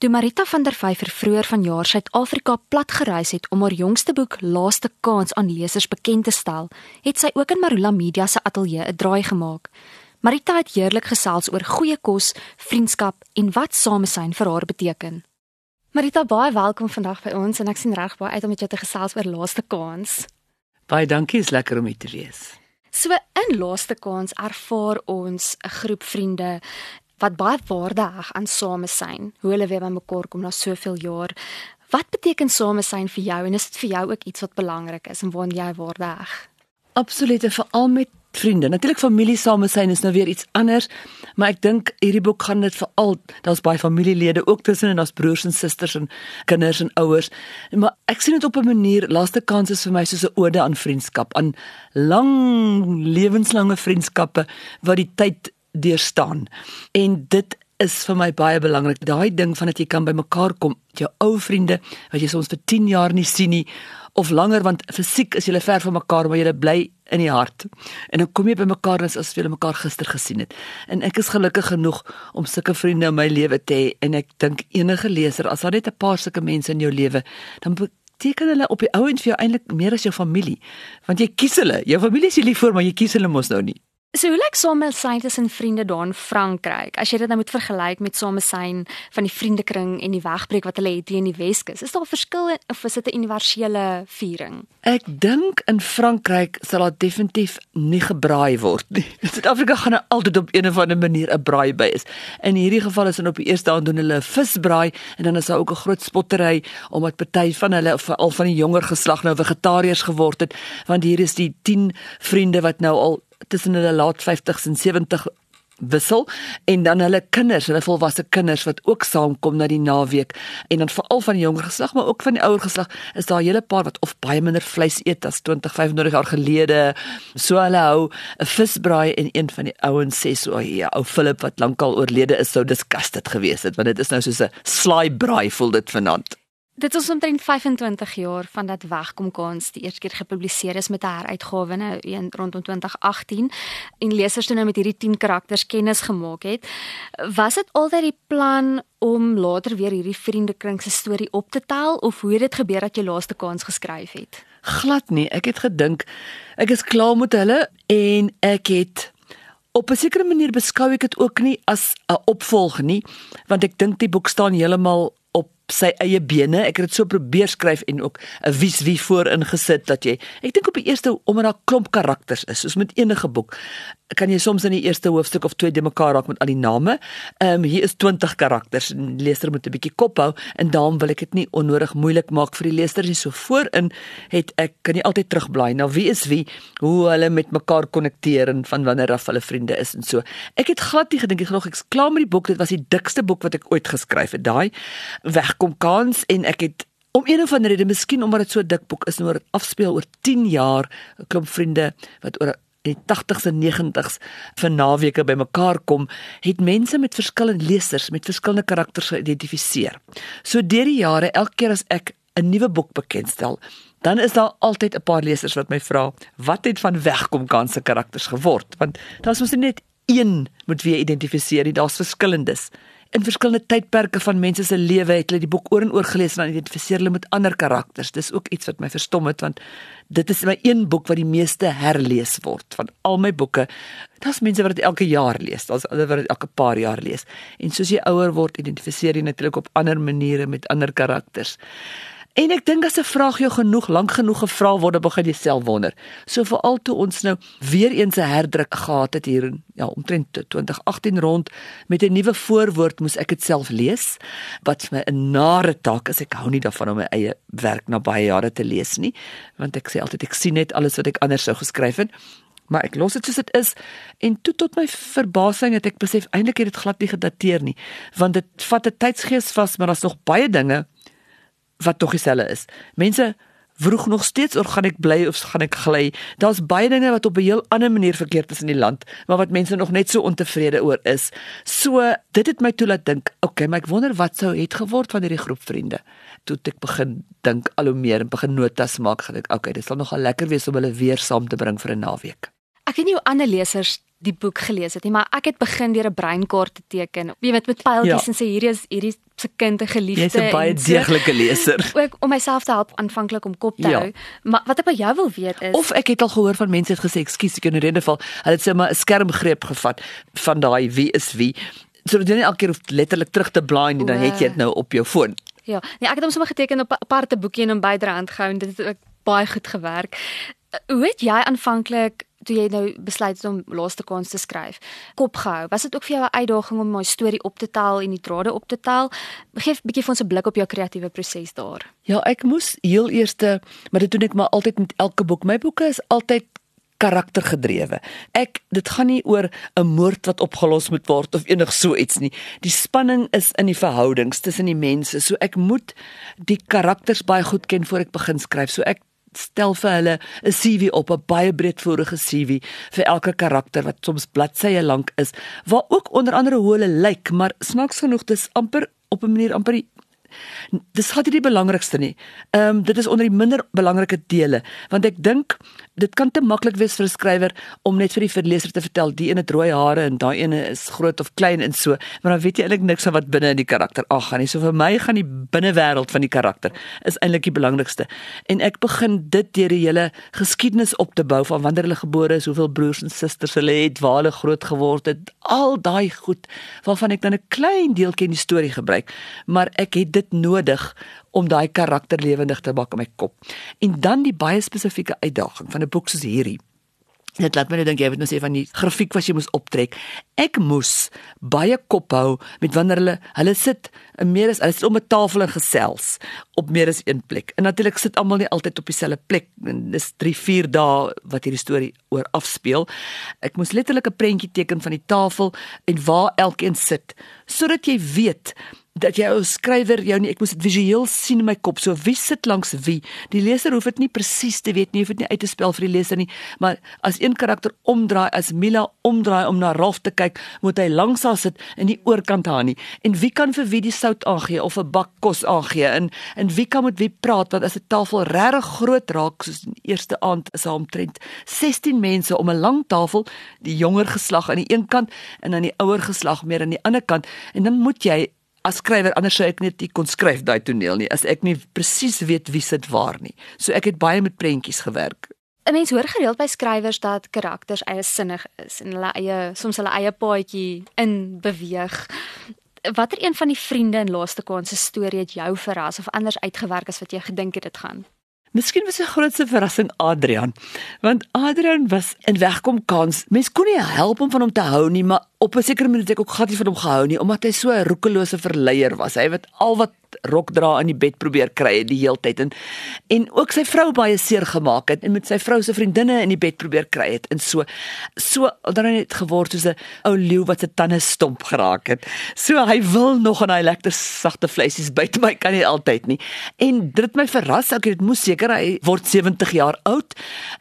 Toe Marita van der Vyver vroeër vanjaar Suid-Afrika plat gereis het om haar jongste boek Laaste Kans aan lesers bekend te stel, het sy ook in Marula Media se ateljee 'n draai gemaak. Marita het heerlik gesels oor goeie kos, vriendskap en wat samesyn vir haar beteken. Marita, baie welkom vandag by ons en ek sien reg baie uit om met jou te gesels oor Laaste Kans. Baie dankie, is lekker om hier te wees. So in Laaste Kans ervaar ons 'n groep vriende wat baie waarde heg aan samesyn. Hoe hulle weer bymekaar kom na soveel jaar. Wat beteken samesyn vir jou en is dit vir jou ook iets wat belangrik is en waaraan jy waarde heg? Absoluut, veral met vriende. Natuurlik familie samesyn is nou weer iets anders, maar ek dink hierdie boek gaan dit veral daar's baie familielede ook tussen en daar's broers en susters en kinders en ouers. Maar ek sien dit op 'n manier, laaste kans is vir my soos 'n ode aan vriendskap, aan lang lewenslange vriendskappe wat die tyd deurstaan. En dit is vir my baie belangrik. Daai ding van dat jy kan bymekaar kom, jou ou vriende wat jy soms vir 10 jaar nie sien nie of langer want fisiek is julle ver van mekaar, maar julle bly in die hart. En dan kom jy bymekaar as as julle mekaar gister gesien het. En ek is gelukkig genoeg om sulke vriende in my lewe te hê en ek dink enige leser as daar net 'n paar sulke mense in jou lewe, dan beteken hulle op die ou end vir jou eintlik meer as jou familie. Want jy kies hulle. Jou familie is jy lief vir, maar jy kies hulle mos nou nie. So hoe lyk samesyn tussen vriende daar in Frankryk? As jy dit nou moet vergelyk met samesyn van die vriendekring en die wegbreek wat hulle het hier in die Weskus, is daar 'n verskil of is dit 'n universele viering? Ek dink in Frankryk sal daar definitief nie gebraai word nie. Suid-Afrika gaan daar altyd op 'n of ander manier 'n braai by is. In hierdie geval is dit op die eerste aand doen hulle 'n visbraai en dan is daar ook 'n groot spottery omdat party van hulle of al van die jonger geslag nou vegetariërs geword het, want hier is die 10 vriende wat nou al tussen hulle laat 50s en 70 wissel en dan hulle kinders, hulle volwasse kinders wat ook saamkom na die naweek en dan veral van die jonger geslag maar ook van die ouer geslag is daar 'n hele paar wat of baie minder vleis eet as 20, 25 jaar gelede. So hulle hou 'n visbraai en een van die ouens sê so ja, ou Philip wat lankal oorlede is sou disgusted gewees het want dit is nou soos 'n slaai braai voel dit vanaand. Dit is omtrent 25 jaar van dat Wegkom Kans die eerste keer gepubliseer is met 'n heruitgawe nou in rondom 2018 en lesers toe nou met hierdie 10 karakters kennis gemaak het. Was dit altyd die plan om later weer hierdie vriendekring se storie op te tel of hoe het dit gebeur dat jy laaste kans geskryf het? Glad nie. Ek het gedink ek is klaar met hulle en ek het op 'n sekere manier beskou ek dit ook nie as 'n opvolg nie want ek dink die boek staan heeltemal sy eie bene. Ek het dit so probeer skryf en ook 'n wies wie voor ingesit dat jy ek dink op die eerste omdat daar klomp karakters is, soos met enige boek, kan jy soms in die eerste hoofstuk of twee de mekaar raak met al die name. Ehm um, hier is 20 karakters en die leser moet 'n bietjie kop hou en daarom wil ek dit nie onnodig moeilik maak vir die leser nie. So voorin het ek kan nie altyd terugblaai na wie is wie, hoe hulle met mekaar konnekteer en van wanneer af hulle vriende is en so. Ek het glad nie gedink ek genoeg ek's klaar met die boek. Dit was die dikste boek wat ek ooit geskryf het. Daai weg kom kans en ek het om een of ander rede, miskien omdat dit so dik boek is, oor afspeel oor 10 jaar, 'n klomp vriende wat oor die 80s en 90s vir naweke bymekaar kom, het mense met verskillende lesers, met verskillende karakters geïdentifiseer. So deur die jare, elke keer as ek 'n nuwe boek bekendstel, dan is daar altyd 'n paar lesers wat my vra, wat het van wegkom kans se karakters geword? Want daar's mos net een moet wie identifiseer, daar's verskillendes in verskillende tydperke van mense se lewe het hulle die boek oor en oor gelees en dan identifiseer hulle met ander karakters. Dis ook iets wat my verstom het want dit is my een boek wat die meeste herlees word van al my boeke. Daar's mense wat dit elke jaar lees, daar's ander wat dit elke paar jaar lees. En soos jy ouer word, identifiseer jy natuurlik op ander maniere met ander karakters. En ek dink as 'n vraag jou genoeg lank genoeg gevra word, dan begin jy self wonder. So veral toe ons nou weer eens 'n herdruk gehad het hier in ja, omtrent 2018 rond met 'n nuwe voorwoord moes ek dit self lees wat vir my 'n nare taak is. Ek hou nie daarvan om my eie werk na baie jare te lees nie, want ek sê altyd ek sien net alles wat ek anders sou geskryf het. Maar ek los dit soos dit is en toe tot my verbasing het ek besef eintlik het dit glad nie gedateer nie, want dit vat 'n tydsgees vas, maar daar's nog baie dinge wat tog dieselfde is. Mense vroeg nog steeds of gaan ek bly of gaan ek gly. Daar's baie dinge wat op 'n heel ander manier verkeerd is in die land, maar wat mense nog net so ontevrede oor is. So dit het my toe laat dink, okay, maar ek wonder wat sou het geword van hierdie groep vriende. Toe ek begin dink al hoe meer en begin notas maak, gedink, okay, dit sal nogal lekker wees om hulle weer saam te bring vir 'n naweek. Ek weet nie hoe ander lesers die boek gelees het nie, maar ek het begin deur 'n breinkaart te teken. Jy weet met pyltjies ja. en sê hierdie is hierdie se kind 'n geliefde. Jy's 'n baie deeglike leser. Ook om myself te help aanvanklik om kop te ja. hou. Maar wat ek by jou wil weet is Of ek het al gehoor van mense het gesê, "Ekskuus, ek in rede val." Hulle het sê maar 'n skermgreep gevat van daai wie is wie. Sodat jy nie elke keer hoef letterlik terug te blaai nie, dan het jy dit nou op jou foon. Ja, nee, ek het hom sommer geteken op 'n aparte boekie en hom byderhand gehou en dit het ook baie goed gewerk. Hoe het jy aanvanklik toe jy nou besluit het om laaste kans te skryf, kop gehou? Was dit ook vir jou 'n uitdaging om my storie op te tel en die drade op te tel? Geef 'n bietjie vir ons 'n blik op jou kreatiewe proses daar. Ja, ek moes heel eerste, maar dit doen ek maar altyd met elke boek. My boeke is altyd karaktergedrewe. Ek dit gaan nie oor 'n moord wat opgelos moet word of enig so iets nie. Die spanning is in die verhoudings tussen die mense. So ek moet die karakters baie goed ken voor ek begin skryf. So ek stel vir hulle 'n CV op, 'n baie breedvoerige CV vir elke karakter wat soms bladsye lank is, waar ook onder andere hoe hulle lyk, maar snaaks genoeg dis amper op 'n manier amper dis glad nie die belangrikste nie. Ehm um, dit is onder die minder belangrike dele want ek dink dit kan te maklik wees vir 'n skrywer om net vir die verleser te vertel die ene het rooi hare en daai ene is groot of klein en so, maar dan weet jy eintlik niks van wat binne in die karakter aangaan nie. So vir my gaan die binnewêreld van die karakter is eintlik die belangrikste. En ek begin dit deur die hele geskiedenis op te bou van wanneer hulle gebore is, hoeveel broers en susters hulle het, waar hulle groot geword het, al daai goed waarvan ek dan 'n klein deeltjie in die storie gebruik, maar ek het dit nodig om daai karakter lewendig te maak in my kop. En dan die baie spesifieke uitdaging van 'n boek soos hierdie. Dit laat my nou dink jy het nou sê van die grafiek wat jy moes optrek. Ek moes baie kop hou met wanneer hulle hulle sit in meer as hulle sit om 'n tafel en gesels op meer as een plek. En natuurlik sit almal nie altyd op dieselfde plek. Dis 3, 4 dae wat hierdie storie oor afspeel. Ek moes letterlik 'n prentjie teken van die tafel en waar elkeen sit sodat jy weet dat jy as skrywer jou nie ek moet dit visueel sien in my kop. So wie sit langs wie? Die leser hoef dit nie presies te weet nie hoef dit nie uit te spel vir die leser nie. Maar as een karakter omdraai as Mila omdraai om na Rolf te kyk moet hy langs haar sit in die oorkant haar nie. En wie kan vir wie die sout aangee of 'n bak kos aangee? En en wie kan met wie praat? Want as 'n tafel regtig groot raak soos die eerste aand is daar omtrent 16 mense om 'n lang tafel die jonger geslag aan die een kant en dan die ouer geslag meer aan die ander kant. En dan moet jy as skrywer anders sou ek net nie kon skryf daai toneel nie as ek nie presies weet wie sit waar nie. So ek het baie met prentjies gewerk. 'n Mens hoor gereeld by skrywers dat karakters eie sinnig is en hulle eie soms hulle eie paadjie in beweeg. Watter een van die vriende in laaste kans se storie het jou verras of anders uitgewerk as wat jy gedink het dit gaan? Miskien was 'n grootste verrassing Adrian, want Adrian was in wegkom kans. Mens kon nie help om van hom te hou nie, maar op 'n sekere manier het ek ook glad nie van hom gehou nie omdat hy so 'n roekelose verleier was. Hy het al wat rok dra in die bed probeer kry het die heeltyd en en ook sy vrou baie seer gemaak het en met sy vrou se vriendinne in die bed probeer kry het en so so dan het dit geword soos 'n ou leeu wat se tande stomp geraak het. So hy wil nog aan hy lekker sagte vleisies byt my kan nie altyd nie. En dit het my verras. Ek het moes seker hy word 70 jaar oud,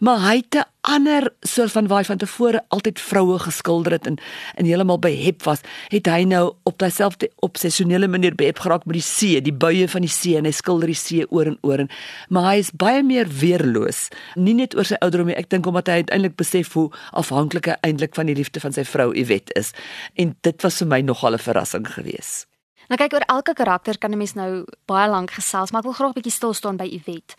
maar hy het 'n ander soort van waar hy van tevore altyd vroue geskilder het en en heeltemal behep was, het hy nou op dieselfde obsessionele manier behep geraak met die see, die buie van die see en hy skilder die see oor en oor en maar hy is baie meer weerloos, nie net oor sy ouderdom nie, ek dink omdat hy uiteindelik besef hoe afhanklik hy eintlik van die liefde van sy vrou Iwet is. En dit was vir my nogal 'n verrassing geweest. Nou kyk oor elke karakter kan 'n mens nou baie lank gesels, maar ek wil graag 'n bietjie stil staan by Iwet.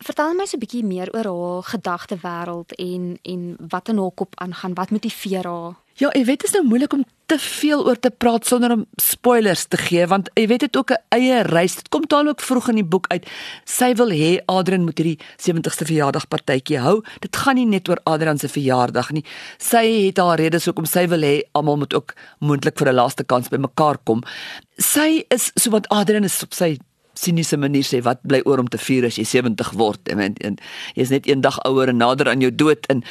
Vertel my so 'n bietjie meer oor haar gedagtewêreld en en wat in haar kop aangaan, wat motiveer haar? Ja, ek weet dit is nou moeilik om te veel oor te praat sonder om spoilers te gee want jy weet dit ook 'n eie reis. Dit kom taal ook vroeg in die boek uit. Sy wil hê Adrian moet hierdie 70ste verjaarsdagpartytjie hou. Dit gaan nie net oor Adrian se verjaardag nie. Sy het haar redes hoekom sy wil hê almal moet ook moontlik vir 'n laaste kans by mekaar kom. Sy is so wat Adrian is op sy siniese manier sê wat bly oor om te vier as jy 70 word en, en, en jy is net een dag ouer en nader aan jou dood en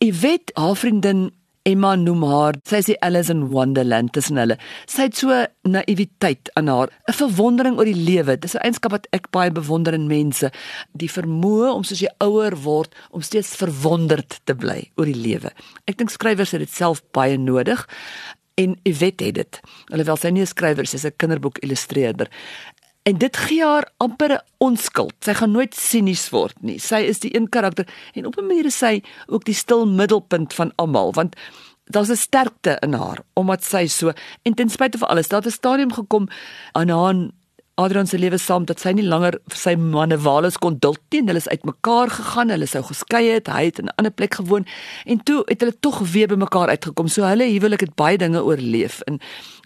jy weet haar vriendin Emma noem haar, sy sê Alice in Wonderland tussen hulle. Sy het so naïwiteit aan haar, 'n verwondering oor die lewe. Dis 'n eienskap wat ek baie bewonder in mense, die vermoë om soos jy ouer word om steeds verwonderd te bly oor die lewe. Ek dink skrywers het dit self baie nodig en Yvette het dit. Alhoewel sy nie 'n skrywer is, sy is 'n kinderboek illustreerder. En dit gee haar amper 'n onskuld. Sy gaan nooit sinies word nie. Sy is die een karakter en op 'n manier is sy ook die stil middelpunt van almal want daar's 'n sterkte in haar omdat sy so en ten spyte van alles, daar het 'n stadium gekom aan haar Adrian se lewe saam dat sy nie langer vir sy manne Wallace kon duld nie. Hulle is uitmekaar gegaan, hulle sou geskei het, hy het in 'n ander plek gewoon en toe het hulle tog weer by mekaar uitgekom. So hulle huwelik het baie dinge oorleef en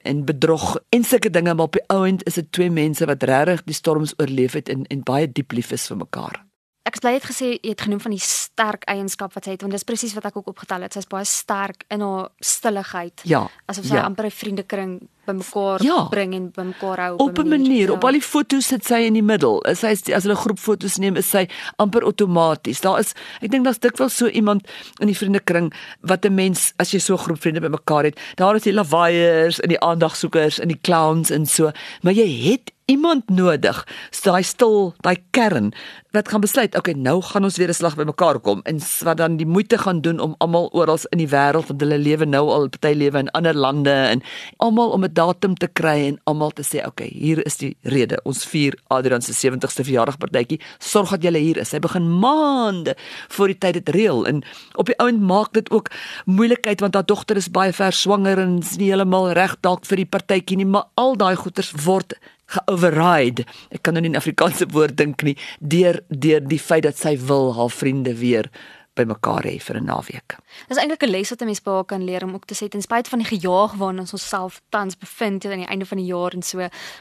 en bedrog en sulke dinge, maar op die ouend is dit twee mense wat regtig die storms oorleef het en en baie diep lief is vir mekaar. Ek het baie gesê jy het genoem van die sterk eienskap wat sy het want dis presies wat ek ook opgetel het. Sy's baie sterk in haar stilligheid. Ja. Asof sy ja. amper 'n vriendekring bymekaar Ja. bring en bymekaar hou op 'n manier, ja. op al die foto's sit sy in die middel. Is sy as hulle groep foto's neem, is sy amper outomaties. Daar is ek dink daar's dikwels so iemand in die vriendekring wat 'n mens as jy so 'n groep vriende bymekaar het, daar is die lawaaiers en die aandagsoekers en die clowns en so, maar jy het iemand nodig, daai stil, daai kern wat gaan besluit, okay, nou gaan ons weer 'n slag bymekaar kom en wat dan die moeite gaan doen om almal oral in die wêreld want hulle lewe nou al party lewe in ander lande en almal om 'n datum te kry en almal te sê, okay, hier is die rede. Ons vier Adrian se 70ste verjaardag partytjie. Sorg dat julle hier is. Hy begin maande voor die tyd dit reël en op die ouend maak dit ook moeilikheid want haar dogter is baie ver swanger en is nie heeltemal reg dalk vir die partytjie nie, maar al daai goeters word geoverride. Ek kan nou nie 'n Afrikaanse woord dink nie deur deur die feit dat sy wil haar vriende weer bymekaar hê vir 'n naweek. Dis eintlik 'n les wat 'n mens haar kan leer om ook te sê ten spyte van die gejaag waarin ons onsself tans bevind aan die einde van die jaar en so,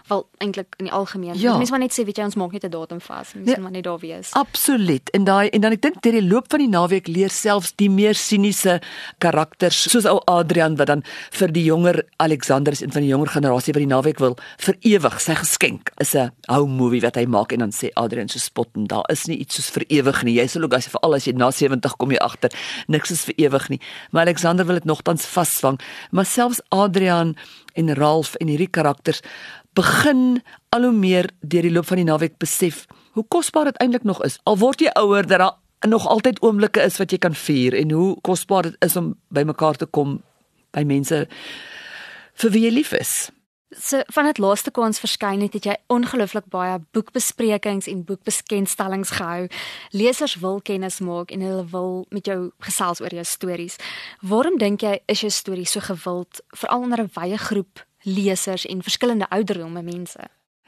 wel eintlik in die algemeen. Ja. Mense maar net sê, weet jy, ons maak net 'n datum vas. Mense Nee. moet maar net daar wees. Absoluut. En daai en dan ek dink deur die loop van die naweek leer selfs die meer siniese karakters soos ou Adrian wat dan vir die jonger Alexander is een van die jonger generasie wat die naweek wil vir ewig sy geskenk is 'n hou movie wat hy maak en dan sê Adrian so spot en daar is nie iets soos vir ewig nie. Jy sal ook as veral as jy na 70 kom jy agter niks is vir ewig nie. Maar Alexander wil dit nogtans vasvang. Maar selfs Adrian en Ralph en hierdie karakters begin al hoe meer deur die loop van die naweek besef hoe kosbaar dit eintlik nog is. Al word jy ouer dat daar nog altyd oomblikke is wat jy kan vier en hoe kosbaar dit is om bymekaar te kom by mense vir wie jy lief is. So van dit laaste kans verskyn het, het jy ongelooflik baie boekbesprekings en boekbekendstellings gehou. Lesers wil kennis maak en hulle wil met jou gesels oor jou stories. Waarom dink jy is jou storie so gewild veral onder 'n wye groep lesers en verskillende ouderdomme mense?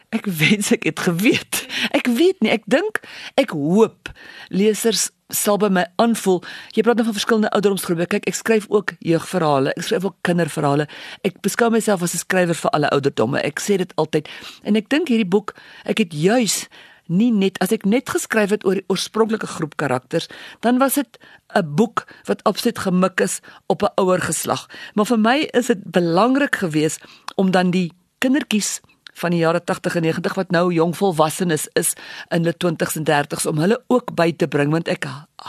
Ek wens ek het geweet. Ek weet nie, ek dink, ek hoop lesers sal by my aanvoel. Jy praat nou van verskillende ouderdomsgroepe. Kyk, ek skryf ook jeugverhale, ek skryf ook kinderverhale. Ek beskou myself as 'n skrywer vir alle ouderdomme. Ek sê dit altyd. En ek dink hierdie boek, ek het juis nie net as ek net geskryf het oor die oorspronklike groep karakters, dan was dit 'n boek wat absoluut gemik is op 'n ouer geslag. Maar vir my is dit belangrik geweest om dan die kindertjies van die jare 80 en 90 wat nou jong volwassenes is in hulle 20s en 30s om hulle ook by te bring want ek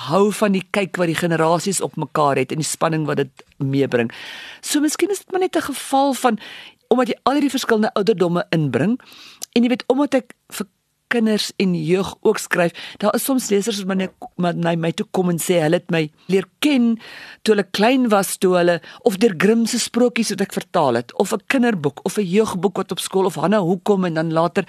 hou van die kyk wat die generasies op mekaar het en die spanning wat dit meebring. So miskien is dit maar net 'n geval van omdat jy al hierdie verskillende ouderdomme inbring en jy weet omdat ek vir kinders en jeug ook skryf. Daar is soms lesers wat maar na my toe kom en sê hulle het my leer ken toe hulle klein was, toe hulle of deur Grimm se sprokies wat ek vertaal het of 'n kinderboek of 'n jeugboek wat op skool of Hanna hoekom en dan later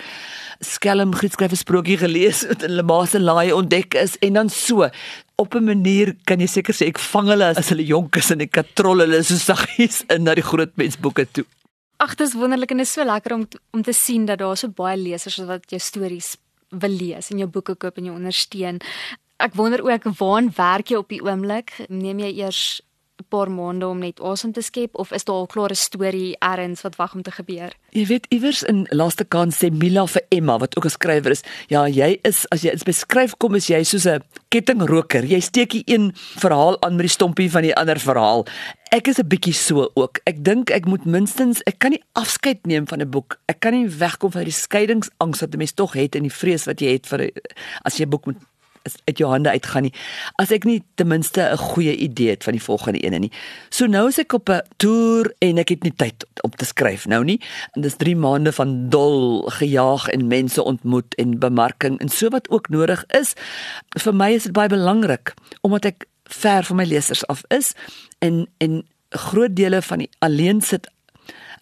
skelm 'n sprokie gelees wat in hulle ma se laai ontdek is en dan so op 'n manier kan jy seker sê ek vang hulle as hulle jonk is en ek katrol hulle so saggies in na die groot mensboeke toe. Ag, dis wonderlik en dit is so lekker om om te sien dat daar so baie lesers is wat jou stories wil lees en jou boeke koop en jou ondersteun. Ek wonder ook waaraan werk jy op die oomblik? Neem jy eers paar maande om net asem te skep of is daar al klaar 'n storie ergens wat wag om te gebeur? Jy weet iewers in laaste kans sê Mila vir Emma wat ook 'n skrywer is, ja, jy is as jy beskryf kom is jy soos 'n kettingroker. Jy steek die een verhaal aan met die stompie van die ander verhaal. Ek is 'n bietjie so ook. Ek dink ek moet minstens ek kan nie afskeid neem van 'n boek. Ek kan nie wegkom van die skeiingsangs wat 'n mens tog het en die vrees wat jy het vir as jy 'n boek moet uit jou hande uitgaan nie as ek nie ten minste 'n goeie idee het van die volgende ene nie. So nou is ek op 'n toer en ek het nie tyd om te skryf nou nie. En dis 3 maande van dol gejaag en mense ontmoet en bemarking en so wat ook nodig is. Vir my is dit baie belangrik omdat ek ver van my lesers af is en en groot dele van die alleen sit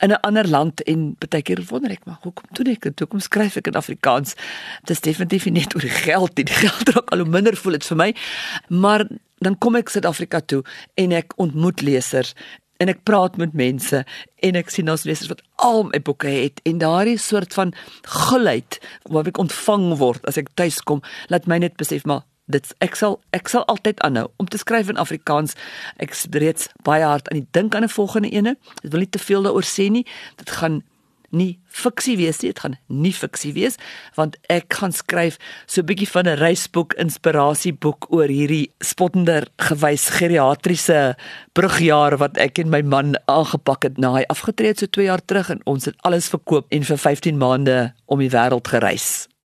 in 'n ander land en baie keer wonder ek maar hoekom doen ek dit? Hoekom skryf ek in Afrikaans? Dit is definitief nie net oor die geld nie. Die geld raak al hoe minder voel dit vir my. Maar dan kom ek Suid-Afrika toe en ek ontmoet lesers en ek praat met mense en ek sien ons lesers wat al my boeke het en daardie soort van gulheid wat ek ontvang word as ek tuis kom laat my net besef maar dit ek sal ek sal altyd aanhou om te skryf in Afrikaans. Ek reeds baie hard aan die dink aan 'n volgende ene. Ek wil nie te veel daaroor sê nie. Dit gaan nie fiksie wees nie, dit gaan nie fiksie wees want ek gaan skryf so 'n bietjie van 'n reisboek inspirasieboek oor hierdie spottender gewys geriatriese brugjaar wat ek en my man aangepak het na hy afgetree het so 2 jaar terug en ons het alles verkoop en vir 15 maande om die wêreld gereis.